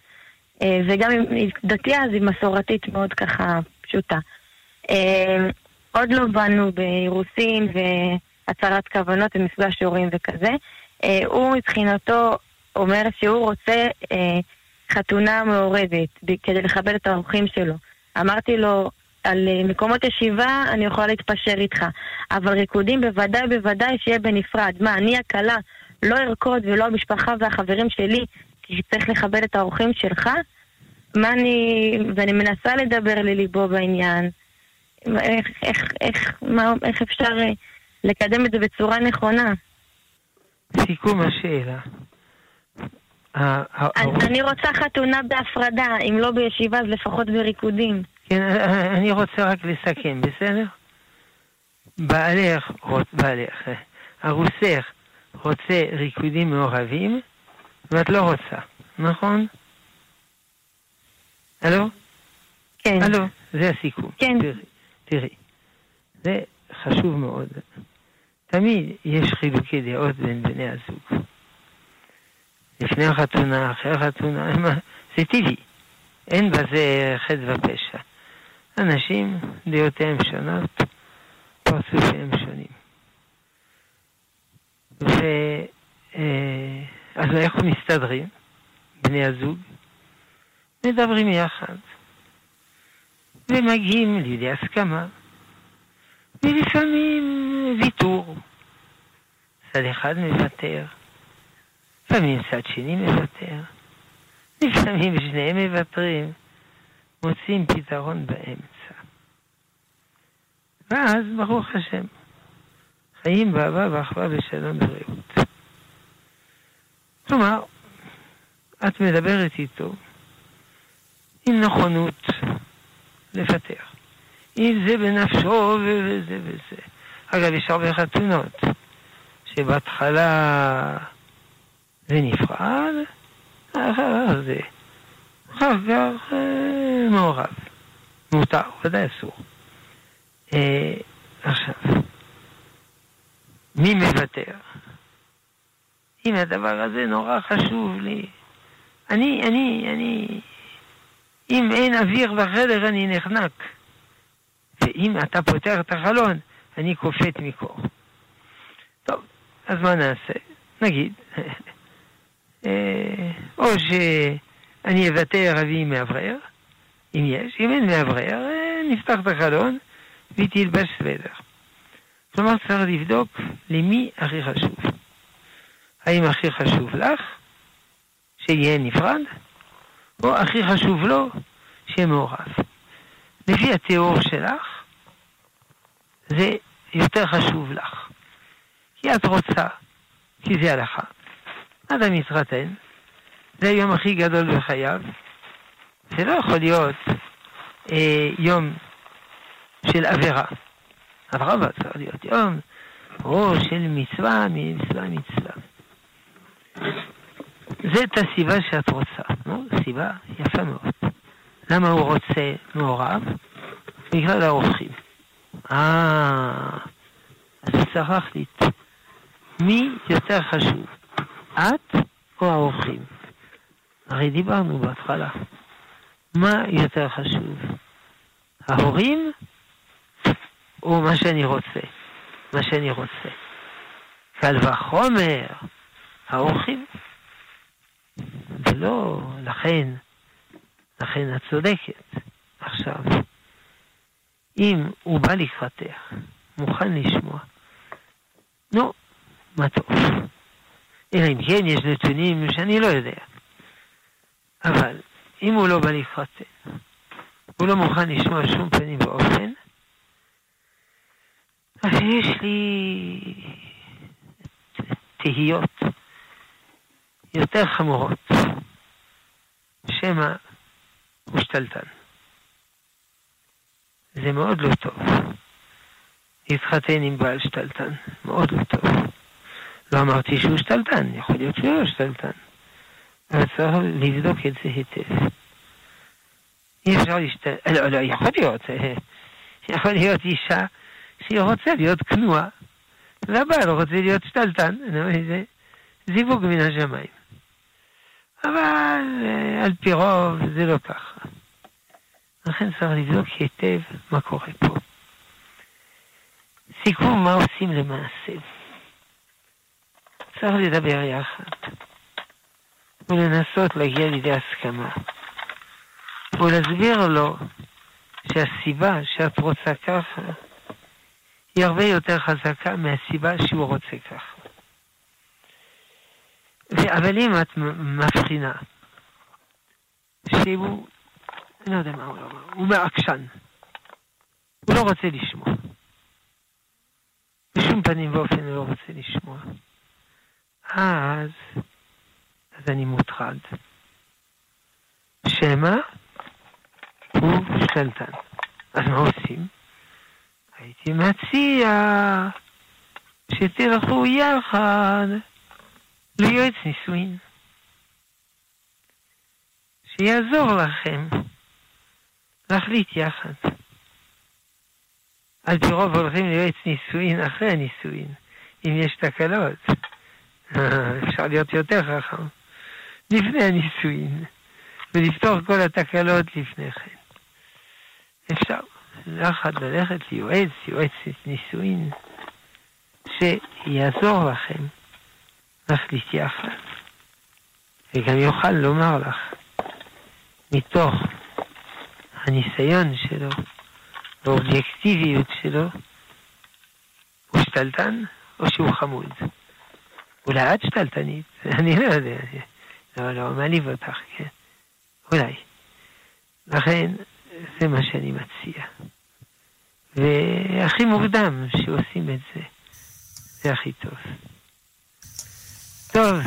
אה, וגם אם היא דתייה, אז היא מסורתית מאוד ככה פשוטה. אה, עוד לא באנו באירוסין והצהרת כוונות ומפגש הורים וכזה. אה, הוא מבחינתו אומר שהוא רוצה אה, חתונה מעורבת כדי לכבד את האורחים שלו. אמרתי לו, על אה, מקומות ישיבה אני יכולה להתפשר איתך, אבל ריקודים בוודאי בוודאי שיהיה בנפרד. מה, אני הכלה לא ארקוד ולא המשפחה והחברים שלי, כי צריך לכבד את האורחים שלך? מה אני... ואני מנסה לדבר לליבו בעניין. איך, איך, איך, מה, איך אפשר לקדם את זה בצורה נכונה? סיכום השאלה. אני, רוצה חתונה בהפרדה, אם לא בישיבה אז לפחות בריקודים. כן, אני רוצה רק לסכם, בסדר? בעלך, בעלך, ארוסך רוצה ריקודים מעורבים, ואת לא רוצה, נכון? הלו? כן. הלו, זה הסיכום. כן. תראי, תראי, זה חשוב מאוד. תמיד יש חילוקי דעות בין בני הזוג. לפני החתונה, אחרי החתונה, זה טבעי. אין בזה חטא ופשע. אנשים, דעותיהם שונות, פרצופיהם שונים. ו... אה, אז איך מסתדרים, בני הזוג? מדברים יחד, ומגיעים לידי הסכמה, ולפעמים ויתור. צד אחד מוותר, לפעמים צד שני מוותר, לפעמים שניהם מוותרים, מוצאים פתרון באמצע. ואז, ברוך השם, חיים באהבה ואחווה בשלום ורעות. כלומר, את מדברת איתו עם נכונות לוותר. אם זה בנפשו וזה וזה. אגב, יש הרבה חתונות שבהתחלה זה נפרד, אחר זה. אחר כך אה, מעורב. מותר, ודאי אסור. אה, עכשיו, מי מוותר? אם הדבר הזה נורא חשוב לי, אני, אני, אני, אם אין אוויר בחדר אני נחנק. ואם אתה פותח את החלון, אני קופאת מקור. טוב, אז מה נעשה? נגיד, אה, או שאני אוותר אבי מאוורר, אם יש, אם אין מאוורר, אה, נפתח את החלון והיא תלבש סוודר. כלומר, צריך לבדוק למי הכי חשוב. האם הכי חשוב לך שיהיה נפרד, או הכי חשוב לו שיהיה מעורב. לפי התיאור שלך, זה יותר חשוב לך. כי את רוצה, כי זה הלכה. אדם מתחתן, זה היום הכי גדול בחייו. זה לא יכול להיות אה, יום של עבירה. אדרבה, צריך להיות יום או של מצווה, מצווה, מצווה. זאת הסיבה שאת רוצה, לא? סיבה יפה מאוד. למה הוא רוצה מעורב? בגלל האורחים. אה, אז צריך להחליט. מי יותר חשוב, את או האורחים? הרי דיברנו בהתחלה. מה יותר חשוב, ההורים או מה שאני רוצה? מה שאני רוצה. קל וחומר, האורחים. ולא, לכן, לכן את צודקת. עכשיו, אם הוא בא לקראתך, מוכן לשמוע, נו, מה טוב. אלא אם כן יש נתונים שאני לא יודע. אבל אם הוא לא בא לקראתך, הוא לא מוכן לשמוע שום פנים ואופן, אז יש לי תהיות יותר חמורות, שמא שתלטן. זה מאוד לא טוב. להתחתן עם בעל שתלטן, מאוד לא טוב. לא אמרתי שהוא שתלטן, יכול להיות שהוא לא שתלטן. אבל צריך לבדוק את זה היטב. אי אפשר להשתלט, לא, לא, יכול להיות, יכול להיות אישה שהיא רוצה להיות כנועה, והבעל רוצה להיות שתלטן, זה זיווג מן השמיים. אבל על פי רוב זה לא ככה. לכן צריך לבדוק היטב מה קורה פה. סיכום מה עושים למעשה. צריך לדבר יחד ולנסות להגיע לידי הסכמה ולהסביר לו שהסיבה שאת רוצה ככה היא הרבה יותר חזקה מהסיבה שהוא רוצה ככה. אבל אם את מבחינה שהוא, אני לא יודע מה הוא אומר, הוא מעקשן, הוא לא רוצה לשמוע. בשום פנים ואופן הוא לא רוצה לשמוע. אז, אז אני מוטרד. שמא הוא שתלטן. אז מה עושים? הייתי מציע שתלכו יחד ליועץ נישואין. שיעזור לכם להחליט יחד. על פי רוב הולכים ליועץ נישואין אחרי הנישואין, אם יש תקלות. אפשר להיות יותר חכם. לפני הנישואין, ולפתור כל התקלות לפני כן. אפשר יחד ללכת ליועץ, יועץ נישואין, שיעזור לכם להחליט יחד, וגם יוכל לומר לך מתוך הניסיון שלו והאובייקטיביות שלו, הוא שתלטן או שהוא חמוד. אולי את שתלטנית, אני לא יודע. לא, לא, מעליב אותך, כן. אולי. לכן, זה מה שאני מציע. והכי מוקדם שעושים את זה, זה הכי טוב. טוב,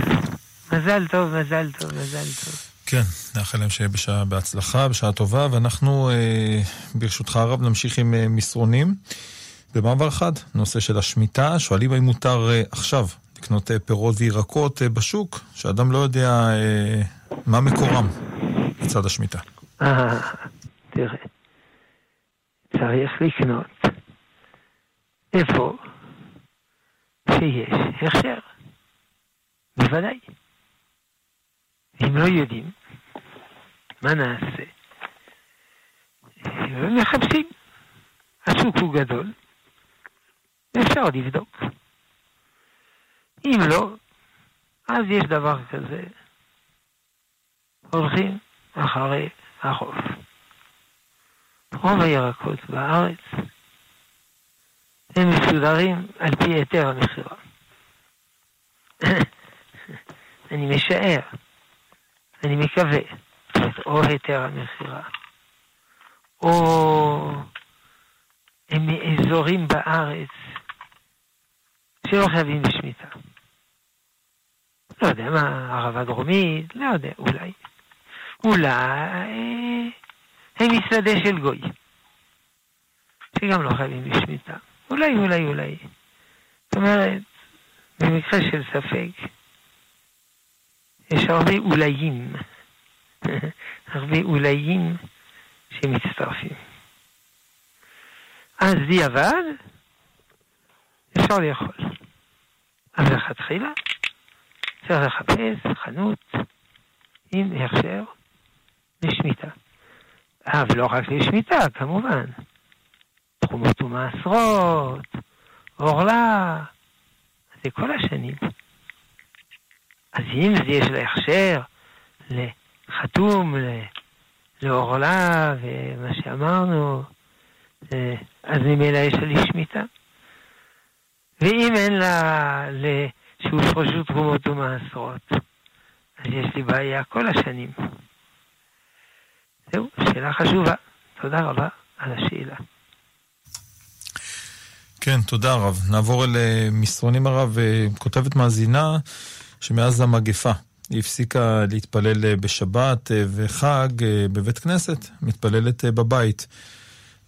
מזל טוב, מזל טוב, מזל טוב. כן, נאחל להם שיהיה בשעה בהצלחה, בשעה טובה, ואנחנו, אה, ברשותך הרב, נמשיך עם אה, מסרונים. במעבר חד, נושא של השמיטה, שואלים האם מותר אה, עכשיו לקנות אה, פירות וירקות אה, בשוק, שאדם לא יודע אה, מה מקורם בצד השמיטה. אה, תראה, צריך לקנות איפה שיש הכשר. בוודאי. אם לא יודעים, מה נעשה? מחפשים. השוק הוא גדול, אפשר לבדוק. אם לא, אז יש דבר כזה. הולכים אחרי החוף. רוב הירקות בארץ הם מסודרים על פי היתר המכירה. אני משער, אני מקווה, או היתר המכירה, או הם מאזורים בארץ שלא חייבים בשמיטה. לא יודע מה, ערבה דרומית, לא יודע, אולי. אולי הם משרדי של גוי, שגם לא חייבים בשמיטה. אולי, אולי, אולי. זאת אומרת, במקרה של ספק, יש הרבה אוליים, הרבה אוליים שמצטרפים. אז דיעבד אפשר לאכול. אבל לכתחילה צריך לחפש חנות עם הכשר לשמיטה. אה, ולא רק לשמיטה, כמובן. תחומות ומעשרות, עורלה, זה כל השנים. אז אם יש לה הכשר לחתום, לעורלה, ומה שאמרנו, אז ממילא יש לה לשמיטה. ואם אין לה שהופרשו תרומות ומעשרות, אז יש לי בעיה כל השנים. זהו, שאלה חשובה. תודה רבה על השאלה. כן, תודה רב. נעבור אל אה, מסרונים הרב. אה, כותבת מאזינה שמאז המגפה היא הפסיקה להתפלל אה, בשבת וחג בבית כנסת, מתפללת בבית.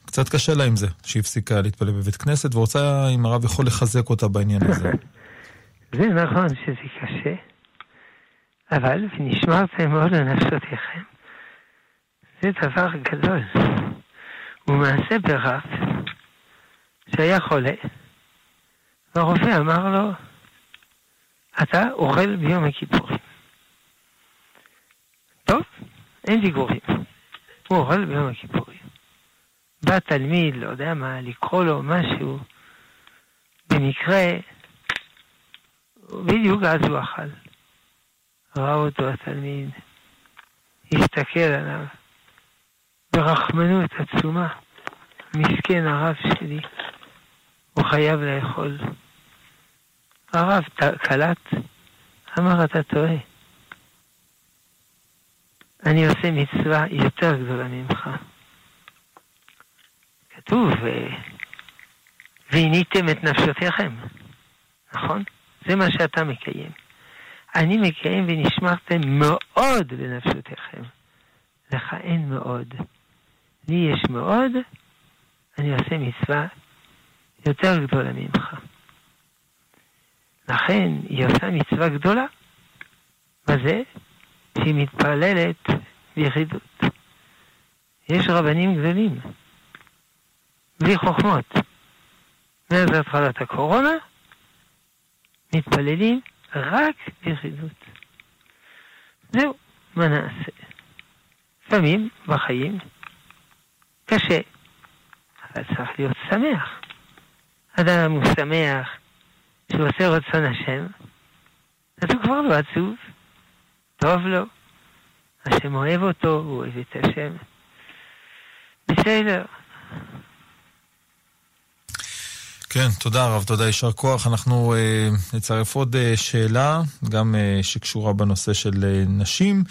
קצת קשה לה עם זה, שהיא הפסיקה להתפלל בבית כנסת, ורוצה אם הרב יכול לחזק אותה בעניין הזה. זה נכון שזה קשה, אבל ונשמרתם מאוד לנפשותיכם. זה דבר גדול. ומעשה ברב שהיה חולה, והרופא אמר לו, אתה אוכל ביום הכיפורים. טוב, אין דיבורים. הוא אוכל ביום הכיפורים. בא תלמיד, לא יודע מה, לקרוא לו משהו, במקרה, בדיוק אז הוא אכל. ראה אותו התלמיד, הסתכל עליו ברחמנות עצומה. מסכן הרב שלי, הוא חייב לאכול. הרב קלט, אמר, אתה טועה. אני עושה מצווה יותר גדולה ממך. כתוב, ועיניתם את נפשותיכם, נכון? זה מה שאתה מקיים. אני מקיים ונשמרתם מאוד בנפשותיכם. לך אין מאוד. לי יש מאוד, אני עושה מצווה יותר גדולה ממך. לכן היא עושה מצווה גדולה. מה זה? שהיא מתפללת ביחידות. יש רבנים גדולים, בלי חוכמות. מאז התחלת הקורונה, מתפללים רק ביחידות. זהו, מה נעשה? לפעמים בחיים קשה, אבל צריך להיות שמח. אדם הוא שמח שהוא עושה רצון השם, אז הוא כבר לא עצוב, טוב לו. השם אוהב אותו, הוא אוהב את השם. בסדר. כן, תודה רב, תודה, יישר כוח. אנחנו אה, נצרף עוד אה, שאלה, גם אה, שקשורה בנושא של אה, נשים.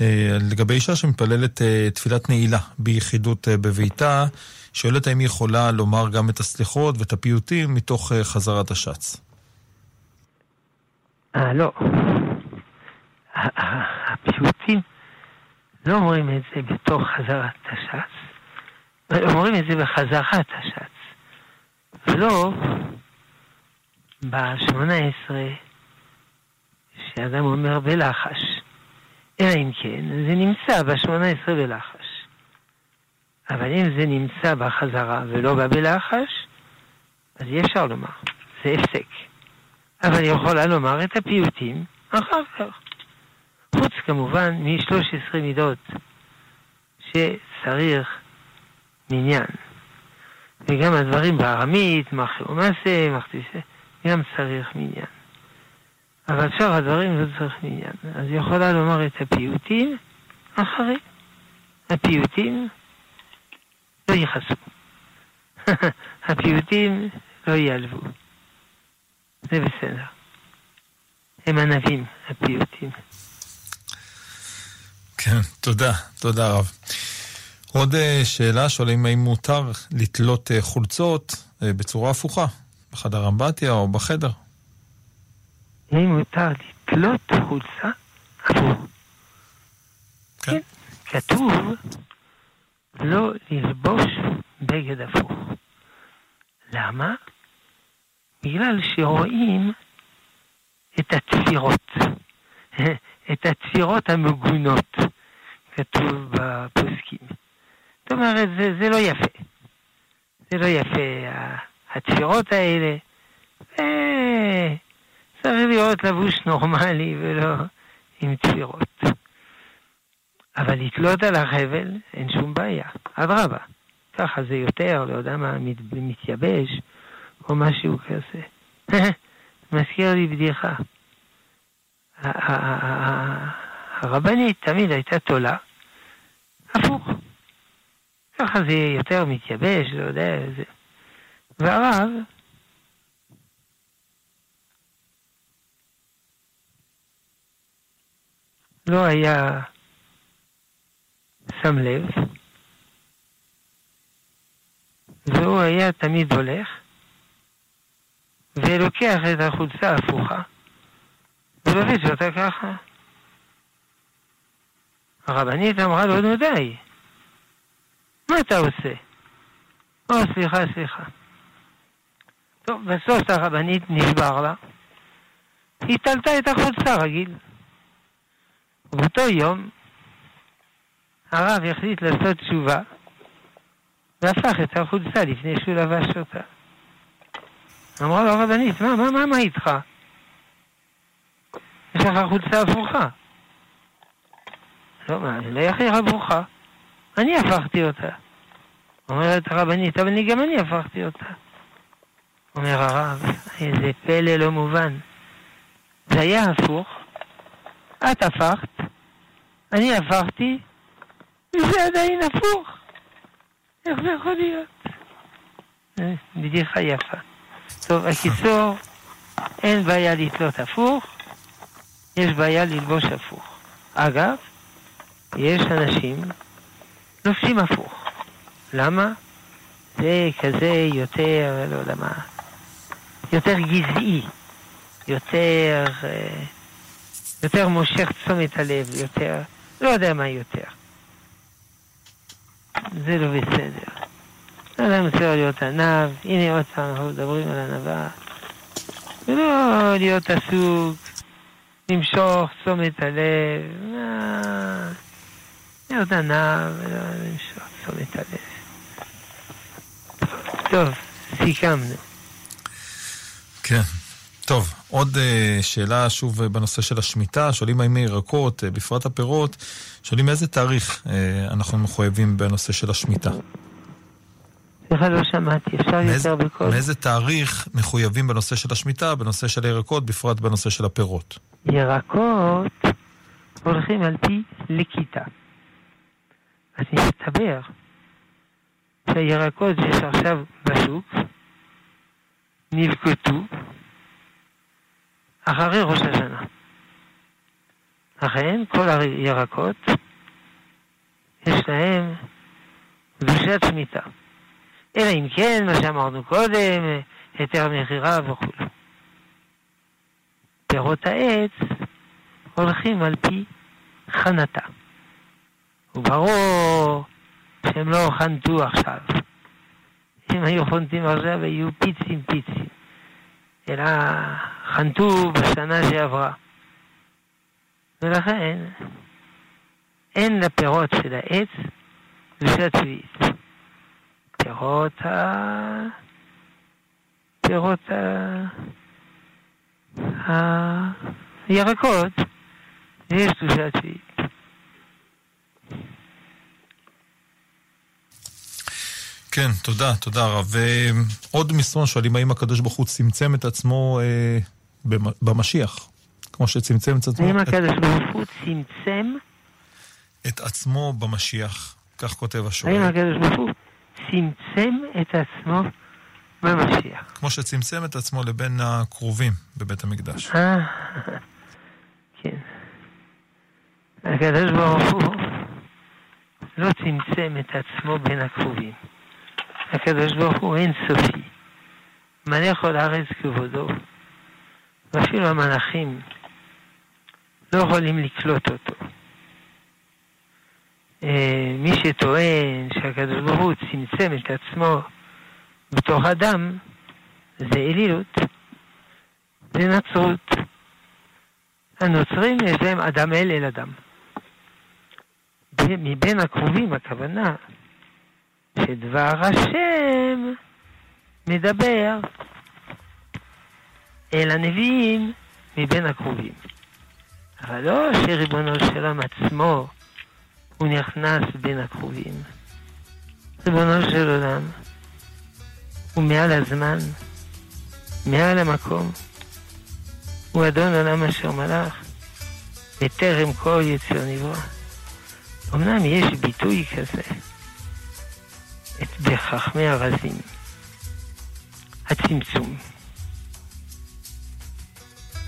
אה, לגבי אישה שמתפללת אה, תפילת נעילה ביחידות אה, בביתה, שואלת האם היא יכולה לומר גם את הסליחות ואת הפיוטים מתוך אה, חזרת השץ. אה, לא. הפיוטים לא אומרים את זה בתוך חזרת הש"ץ, אומרים את זה בחזרת הש"ץ. ולא בשמונה עשרה שאדם אומר בלחש, אלא אם כן זה נמצא בשמונה עשרה בלחש. אבל אם זה נמצא בחזרה ולא בא בלחש, אז אי אפשר לומר, זה הפסק. אבל היא יכולה לומר את הפיוטים אחר כך. חוץ כמובן מ-13 מידות שצריך מניין. וגם הדברים בארמית, מחי ומעשה, מחטיסה, גם צריך מניין. אבל שאר הדברים לא צריך מניין. אז היא יכולה לומר את הפיוטים אחרי. הפיוטים לא יכעסו. הפיוטים לא ייעלבו. זה בסדר. הם ענבים, הפיוטים. כן, תודה, תודה רב. עוד אה, שאלה, שואלים האם מותר לתלות אה, חולצות אה, בצורה הפוכה, בחדר אמבטיה או בחדר? האם מותר לתלות חולצה הפוך? כן. כתוב לא ללבוש בגד הפוך. למה? בגלל שרואים את התפירות, את התפירות המגונות, כתוב בפוסקים. זאת אומרת, זה, זה לא יפה. זה לא יפה, התפירות האלה. אה, צריך להיות לבוש נורמלי ולא עם תפירות. אבל לתלות על החבל, אין שום בעיה. אדרבה, ככה זה יותר, לא יודע מה, מת, מתייבש, או משהו כזה. מזכיר לי בדיחה. הרבנית תמיד הייתה תולה, הפוך. ככה זה יותר מתייבש, לא יודע, זה... והרב, לא היה שם לב, והוא היה תמיד הולך, ולוקח את החולצה ההפוכה, ולובש אותה ככה. הרבנית אמרה לו, נו די, מה אתה עושה? או, סליחה, סליחה. טוב, בסוף הרבנית נשבר לה, היא תלתה את החולצה רגיל. ובאותו יום הרב החליט לעשות תשובה והפך את החולצה לפני שהוא לבש אותה. אמרה לו הרבנית, מה, מה, מה, מה איתך? יש לך חולצה הפוכה. לא, מה, לא יכיר הפוכה. אני הפכתי אותה. אומרת הרבנית, אבל אני, גם אני הפכתי אותה. אומר הרב, איזה פלא לא מובן. זה היה הפוך, את הפכת, אני הפכתי, וזה עדיין הפוך. איך זה יכול להיות? אה, בדיחה יפה. טוב, הקיצור, אין בעיה לתלות הפוך, יש בעיה ללבוש הפוך. אגב, יש אנשים לובשים הפוך. למה? זה כזה יותר, לא יודע מה, יותר גזעי, יותר, אה, יותר מושך תשומת הלב, יותר, לא יודע מה יותר. זה לא בסדר. אדם צריך להיות ענב, הנה עוד פעם אנחנו מדברים על ענווה. ולא להיות עסוק, למשוך תשומת הלב. להיות ענב ולא למשוך תשומת הלב. טוב, סיכמנו. כן. טוב, עוד uh, שאלה שוב uh, בנושא של השמיטה, שואלים האם הירקות, בפרט הפירות, שואלים איזה תאריך אנחנו מחויבים בנושא של השמיטה. סליחה, לא שמעתי, אפשר יותר בקול? מאיזה תאריך מחויבים בנושא של השמיטה, בנושא של הירקות, בפרט בנושא של הפירות? ירקות הולכים על פי לקיטה. אז מסתבר שהירקות שיש עכשיו בשוק נלקטו אחרי ראש השנה. אכן, כל הירקות יש להם קדושת שמיטה. אלא אם כן, מה שאמרנו קודם, היתר מכירה וכו'. פירות העץ הולכים על פי חנתה. וברור שהם לא חנתו עכשיו. אם היו חונטים עכשיו, היו פיצים פיצים. אלא חנתו בשנה שעברה. ולכן אין לפירות של העץ קדושת שביעית. פירות ה... פירות ה... הירקות, יש קדושת שביעית. כן, תודה, תודה רב. ועוד מסרון שואלים האם הקדוש ברוך הוא צמצם את עצמו אה, במשיח, כמו שצמצם את עצמו... האם הקדוש ברוך הוא צמצם? את עצמו במשיח, כך כותב השואל. האם הקדוש ברוך הוא צמצם את עצמו במשיח? כמו שצמצם את עצמו לבין הקרובים בבית המקדש. אה, כן. הקדוש ברוך הוא לא צמצם את עצמו בין הקרובים. הקדוש ברוך הוא אין סופי. מלא כל הארץ כבודו. ואפילו המלאכים לא יכולים לקלוט אותו. אה, מי שטוען שהקדוש ברוך הוא צמצם את עצמו בתוך אדם, זה אלילות, זה נצרות. הנוצרים יש להם אדם אל אל אדם. מבין הקרובים הכוונה שדבר השם מדבר אל הנביאים מבין הקרובים. אבל לא שריבונו של עצמו הוא נכנס בין הקרובים. ריבונו של עולם הוא מעל הזמן, מעל המקום. הוא אדון עולם אשר מלך, בטרם כל יצר נברא. אמנם יש ביטוי כזה, את בחכמי הרזים, הצמצום.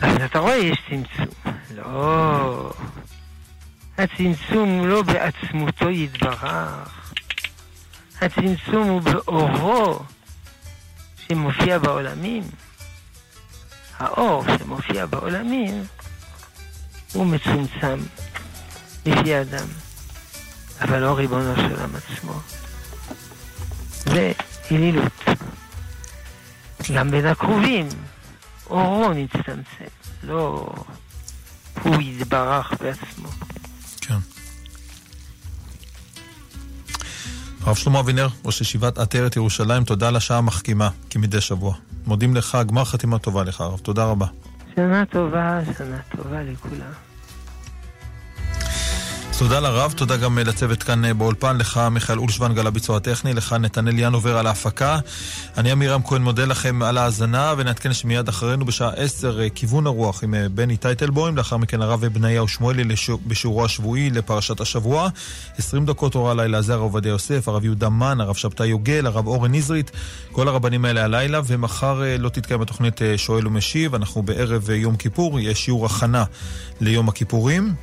אז אתה רואה, יש צמצום. לא. הצמצום לא בעצמותו יתברך. הצמצום הוא באורו שמופיע בעולמים. האור שמופיע בעולמים הוא מצומצם לפי האדם, אבל לא ריבונו של עולם עצמו. זה אלילות. גם בין הקרובים, אורו נצטמצם, לא הוא יתברך בעצמו. הרב שלמה אבינר, ראש ישיבת עטרת ירושלים, תודה על השעה המחכימה, כמדי שבוע. מודים לך, גמר חתימה טובה לך, הרב. תודה רבה. שנה טובה, שנה טובה לכולם. תודה לרב, תודה גם אה, לצוות כאן אה, באולפן, לך מיכאל אולשוונג על הביצוע הטכני, לך נתנאל ינובר על ההפקה. אני עמירם כהן מודה לכם על ההאזנה, ונעדכן שמיד אחרינו בשעה 10 אה, כיוון הרוח עם בני טייטלבוים, לאחר מכן הרב בניהו שמואלי בשיעורו השבועי לפרשת השבוע. 20 דקות הוראה לילה זה הרב עובדיה יוסף, הרב יהודה מן, הרב שבתאי יוגל, הרב אורן נזרית, כל הרבנים האלה הלילה, ומחר לא תתקיים התוכנית שואל ומשיב, אנחנו בערב יום כיפור, יש שיעור הכנה ליום הכיפורים.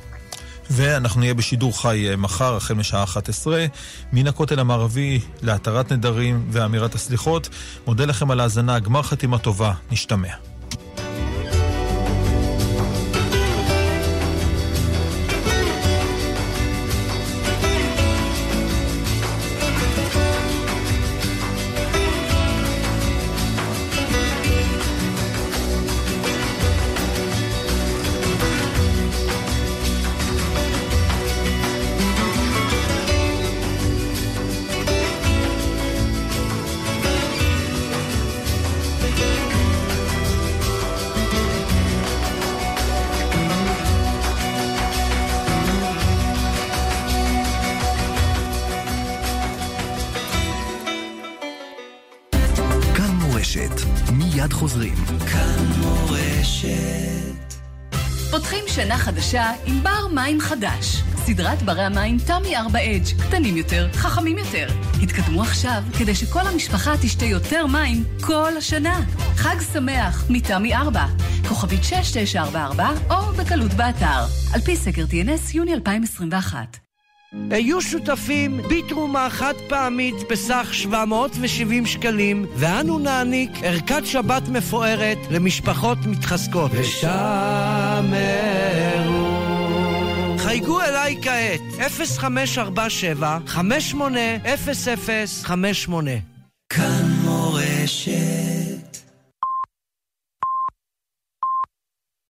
ואנחנו נהיה בשידור חי אה, מחר, החל משעה 11, מן הכותל המערבי להתרת נדרים ואמירת הסליחות. מודה לכם על ההאזנה, גמר חתימה טובה, נשתמע. סדרת ברי המים תמי 4 אדג', קטנים יותר, חכמים יותר. התקדמו עכשיו כדי שכל המשפחה תשתה יותר מים כל השנה. חג שמח מתמי 4, כוכבית 6944 או בקלות באתר. על פי סקר TNS יוני 2021. היו שותפים בתרומה חד פעמית בסך 770 שקלים, ואנו נעניק ערכת שבת מפוארת למשפחות מתחזקות. ושמרו. חייגו אליי כעת, 0547 580058